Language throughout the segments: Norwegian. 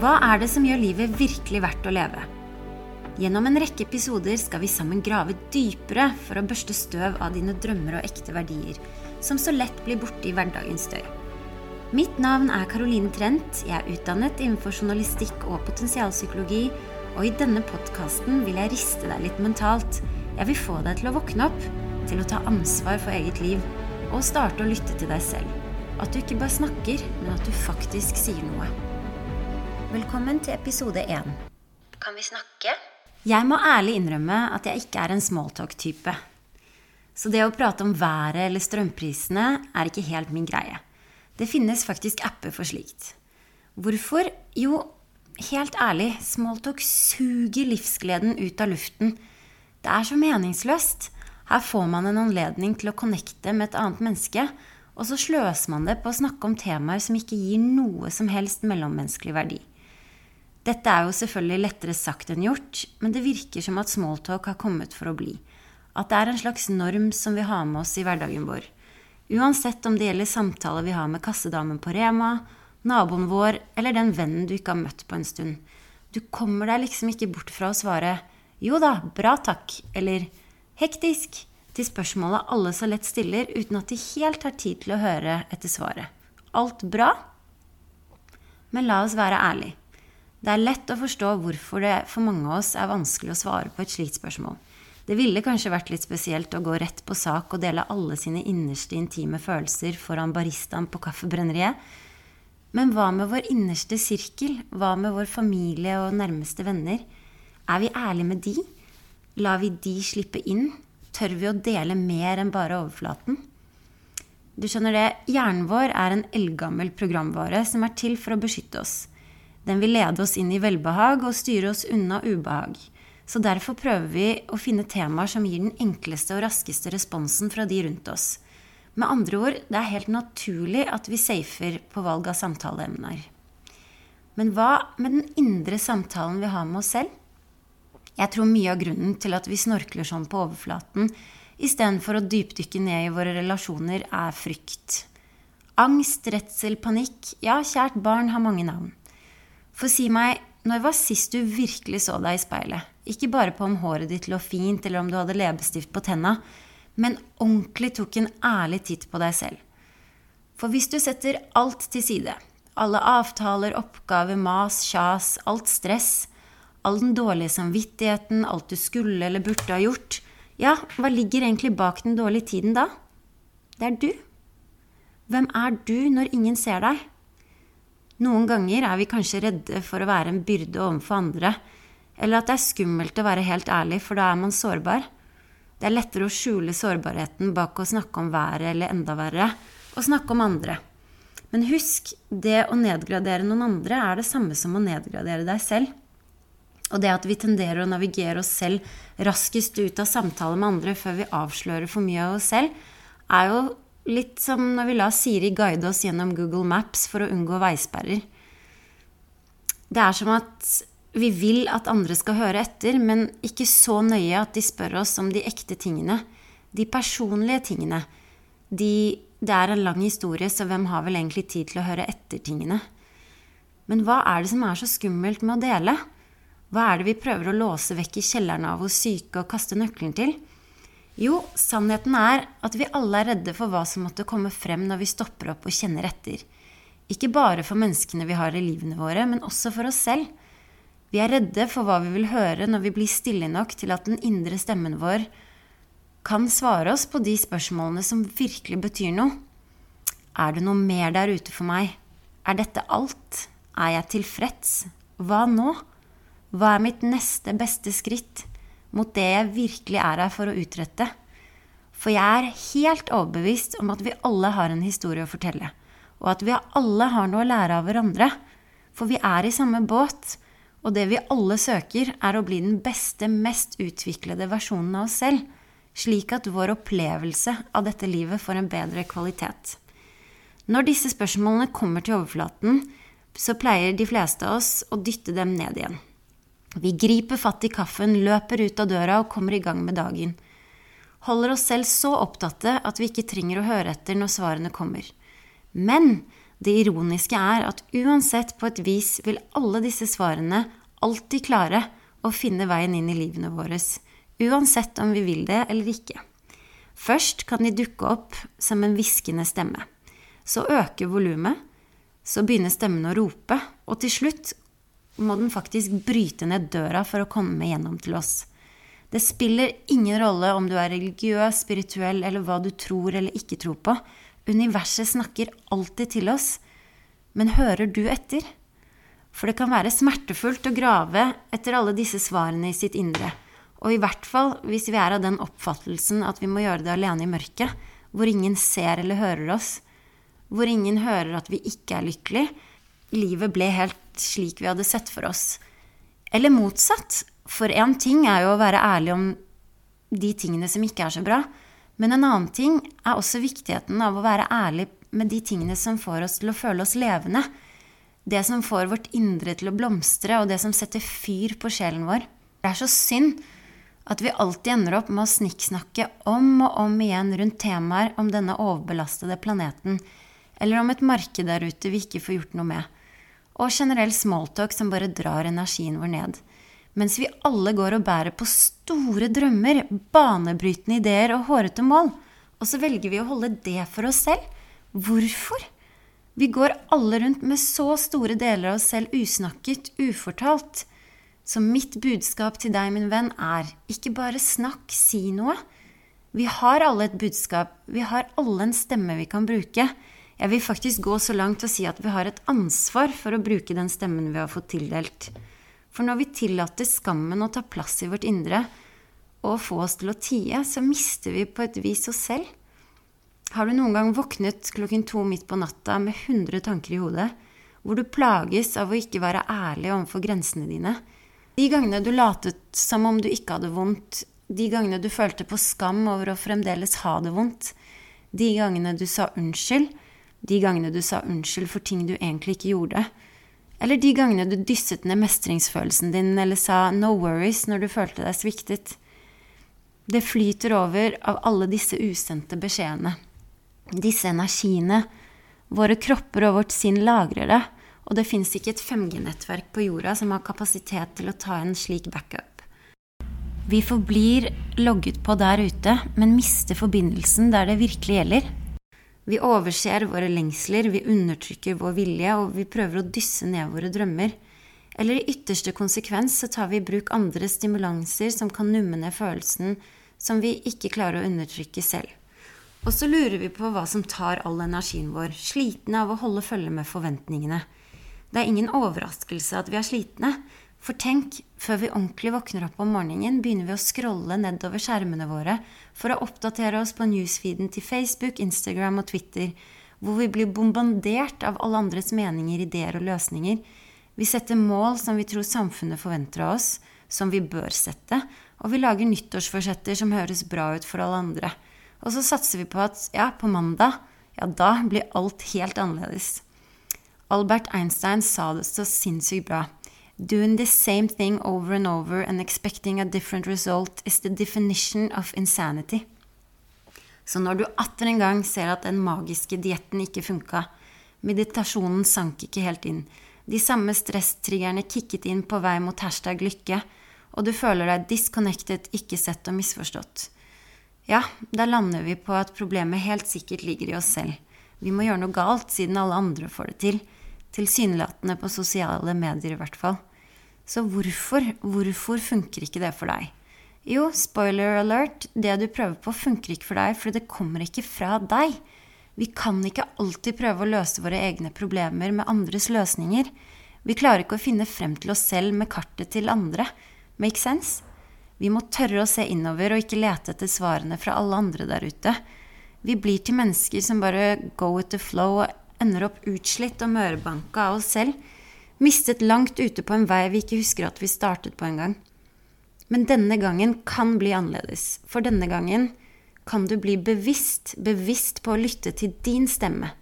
Hva er det som gjør livet virkelig verdt å leve? Gjennom en rekke episoder skal vi sammen grave dypere for å børste støv av dine drømmer og ekte verdier, som så lett blir borte i hverdagens støy. Mitt navn er Caroline Trent. Jeg er utdannet innenfor journalistikk og potensialpsykologi, og i denne podkasten vil jeg riste deg litt mentalt. Jeg vil få deg til å våkne opp, til å ta ansvar for eget liv, og starte å lytte til deg selv. At du ikke bare snakker, men at du faktisk sier noe. Velkommen til episode én. Kan vi snakke? Jeg må ærlig innrømme at jeg ikke er en smalltalk-type. Så det å prate om været eller strømprisene er ikke helt min greie. Det finnes faktisk apper for slikt. Hvorfor? Jo, helt ærlig, smalltalk suger livsgleden ut av luften. Det er så meningsløst. Her får man en anledning til å connecte med et annet menneske, og så sløser man det på å snakke om temaer som ikke gir noe som helst mellommenneskelig verdi. Dette er jo selvfølgelig lettere sagt enn gjort, men det virker som at smalltalk har kommet for å bli. At det er en slags norm som vi har med oss i hverdagen vår. Uansett om det gjelder samtaler vi har med kassedamen på Rema, naboen vår eller den vennen du ikke har møtt på en stund. Du kommer deg liksom ikke bort fra å svare 'jo da, bra takk' eller 'hektisk' til spørsmålet alle så lett stiller uten at de helt har tid til å høre etter svaret. Alt bra? Men la oss være ærlige. Det er lett å forstå hvorfor det for mange av oss er vanskelig å svare på et slikt spørsmål. Det ville kanskje vært litt spesielt å gå rett på sak og dele alle sine innerste intime følelser foran baristaen på kaffebrenneriet. Men hva med vår innerste sirkel? Hva med vår familie og nærmeste venner? Er vi ærlige med de? Lar vi de slippe inn? Tør vi å dele mer enn bare overflaten? Du skjønner det, hjernen vår er en eldgammel programvare som er til for å beskytte oss. Den vil lede oss inn i velbehag og styre oss unna ubehag. Så derfor prøver vi å finne temaer som gir den enkleste og raskeste responsen fra de rundt oss. Med andre ord, det er helt naturlig at vi safer på valg av samtaleemner. Men hva med den indre samtalen vi har med oss selv? Jeg tror mye av grunnen til at vi snorkler sånn på overflaten istedenfor å dypdykke ned i våre relasjoner, er frykt. Angst, redsel, panikk. Ja, kjært barn har mange navn. For si meg, når var sist du virkelig så deg i speilet? Ikke bare på om håret ditt lå fint, eller om du hadde leppestift på tenna, men ordentlig tok en ærlig titt på deg selv. For hvis du setter alt til side, alle avtaler, oppgaver, mas, kjas, alt stress, all den dårlige samvittigheten, alt du skulle eller burde ha gjort, ja, hva ligger egentlig bak den dårlige tiden da? Det er du. Hvem er du når ingen ser deg? Noen ganger er vi kanskje redde for å være en byrde overfor andre, eller at det er skummelt å være helt ærlig, for da er man sårbar. Det er lettere å skjule sårbarheten bak å snakke om været, eller enda verre, å snakke om andre. Men husk, det å nedgradere noen andre er det samme som å nedgradere deg selv. Og det at vi tenderer å navigere oss selv raskest ut av samtaler med andre før vi avslører for mye av oss selv, er jo Litt som når vi lar Siri guide oss gjennom Google Maps for å unngå veisperrer. Det er som at vi vil at andre skal høre etter, men ikke så nøye at de spør oss om de ekte tingene. De personlige tingene. De, det er en lang historie, så hvem har vel egentlig tid til å høre etter tingene? Men hva er det som er så skummelt med å dele? Hva er det vi prøver å låse vekk i kjelleren av hos syke og kaste nøkkelen til? Jo, sannheten er at vi alle er redde for hva som måtte komme frem når vi stopper opp og kjenner etter. Ikke bare for menneskene vi har i livene våre, men også for oss selv. Vi er redde for hva vi vil høre når vi blir stille nok til at den indre stemmen vår kan svare oss på de spørsmålene som virkelig betyr noe. Er det noe mer der ute for meg? Er dette alt? Er jeg tilfreds? Hva nå? Hva er mitt neste beste skritt? Mot det jeg virkelig er her for å utrette. For jeg er helt overbevist om at vi alle har en historie å fortelle, og at vi alle har noe å lære av hverandre. For vi er i samme båt, og det vi alle søker, er å bli den beste, mest utviklede versjonen av oss selv, slik at vår opplevelse av dette livet får en bedre kvalitet. Når disse spørsmålene kommer til overflaten, så pleier de fleste av oss å dytte dem ned igjen. Vi griper fatt i kaffen, løper ut av døra og kommer i gang med dagen. Holder oss selv så opptatte at vi ikke trenger å høre etter når svarene kommer. Men Det ironiske er at uansett på et vis vil alle disse svarene alltid klare å finne veien inn i livene våre, uansett om vi vil det eller ikke. Først kan de dukke opp som en hviskende stemme. Så øker volumet, så begynner stemmen å rope, og til slutt må den faktisk bryte ned døra for å komme gjennom til oss. Det spiller ingen rolle om du er religiøs, spirituell eller hva du tror eller ikke tror på. Universet snakker alltid til oss. Men hører du etter? For det kan være smertefullt å grave etter alle disse svarene i sitt indre. Og i hvert fall hvis vi er av den oppfattelsen at vi må gjøre det alene i mørket, hvor ingen ser eller hører oss, hvor ingen hører at vi ikke er lykkelig. Livet ble helt slik vi hadde sett for oss. Eller motsatt. For én ting er jo å være ærlig om de tingene som ikke er så bra. Men en annen ting er også viktigheten av å være ærlig med de tingene som får oss til å føle oss levende. Det som får vårt indre til å blomstre, og det som setter fyr på sjelen vår. Det er så synd at vi alltid ender opp med å snikksnakke om og om igjen rundt temaer om denne overbelastede planeten, eller om et marked der ute vi ikke får gjort noe med, og generell smalltalk som bare drar energien vår ned mens vi alle går og bærer på store drømmer, banebrytende ideer og hårete mål. Og så velger vi å holde det for oss selv. Hvorfor? Vi går alle rundt med så store deler av oss selv usnakket, ufortalt. Så mitt budskap til deg, min venn, er ikke bare snakk, si noe. Vi har alle et budskap, vi har alle en stemme vi kan bruke. Jeg vil faktisk gå så langt og si at vi har et ansvar for å bruke den stemmen vi har fått tildelt. For når vi tillater skammen å ta plass i vårt indre og få oss til å tie, så mister vi på et vis oss selv. Har du noen gang våknet klokken to midt på natta med hundre tanker i hodet, hvor du plages av å ikke være ærlig overfor grensene dine? De gangene du latet som om du ikke hadde vondt, de gangene du følte på skam over å fremdeles ha det vondt, de gangene du sa unnskyld, de gangene du sa unnskyld for ting du egentlig ikke gjorde, eller de gangene du dysset ned mestringsfølelsen din eller sa 'no worries' når du følte deg sviktet. Det flyter over av alle disse usendte beskjedene. Disse energiene. Våre kropper og vårt sinn lagrer det, og det fins ikke et 5G-nettverk på jorda som har kapasitet til å ta en slik backup. Vi forblir logget på der ute, men mister forbindelsen der det virkelig gjelder. Vi overser våre lengsler, vi undertrykker vår vilje, og vi prøver å dysse ned våre drømmer. Eller i ytterste konsekvens så tar vi i bruk andre stimulanser som kan numme ned følelsen som vi ikke klarer å undertrykke selv. Og så lurer vi på hva som tar all energien vår, slitne av å holde følge med forventningene. Det er ingen overraskelse at vi er slitne, for tenk, før vi ordentlig våkner opp om morgenen, begynner vi å scrolle nedover skjermene våre for å oppdatere oss på newsfeeden til Facebook, Instagram og Twitter, hvor vi blir bombardert av alle andres meninger, ideer og løsninger. Vi setter mål som vi tror samfunnet forventer av oss, som vi bør sette, og vi lager nyttårsforsetter som høres bra ut for alle andre. Og så satser vi på at ja, på mandag, ja, da blir alt helt annerledes. Albert Einstein sa det så sinnssykt bra. Doing the same thing over and over and expecting a different result is the definition of insanity. Så når du atter en gang ser at den magiske dietten ikke funka, meditasjonen sank ikke helt inn, de samme stresstriggerne kicket inn på vei mot hashtag lykke, og du føler deg disconnected, ikke sett og misforstått, ja, da lander vi på at problemet helt sikkert ligger i oss selv. Vi må gjøre noe galt, siden alle andre får det til. Tilsynelatende på sosiale medier, i hvert fall. Så hvorfor, hvorfor funker ikke det for deg? Jo, spoiler alert, det du prøver på, funker ikke for deg, for det kommer ikke fra deg. Vi kan ikke alltid prøve å løse våre egne problemer med andres løsninger. Vi klarer ikke å finne frem til oss selv med kartet til andre. Make sense? Vi må tørre å se innover og ikke lete etter svarene fra alle andre der ute. Vi blir til mennesker som bare go with the flow og ender opp utslitt og mørbanka av oss selv Mistet langt ute på en vei vi ikke husker at vi startet på engang. Men denne gangen kan bli annerledes. For denne gangen kan du bli bevisst, bevisst på å lytte til din stemme.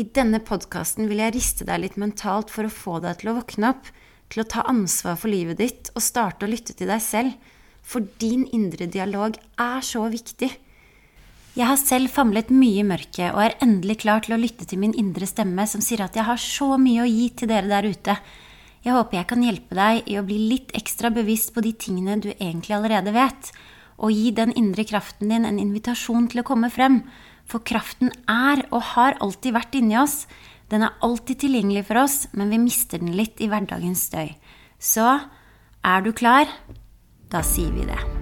I denne podkasten vil jeg riste deg litt mentalt for å få deg til å våkne opp, til å ta ansvar for livet ditt og starte å lytte til deg selv. For din indre dialog er så viktig. Jeg har selv famlet mye i mørket og er endelig klar til å lytte til min indre stemme som sier at jeg har så mye å gi til dere der ute. Jeg håper jeg kan hjelpe deg i å bli litt ekstra bevisst på de tingene du egentlig allerede vet, og gi den indre kraften din en invitasjon til å komme frem. For kraften er og har alltid vært inni oss. Den er alltid tilgjengelig for oss, men vi mister den litt i hverdagens støy. Så er du klar? Da sier vi det.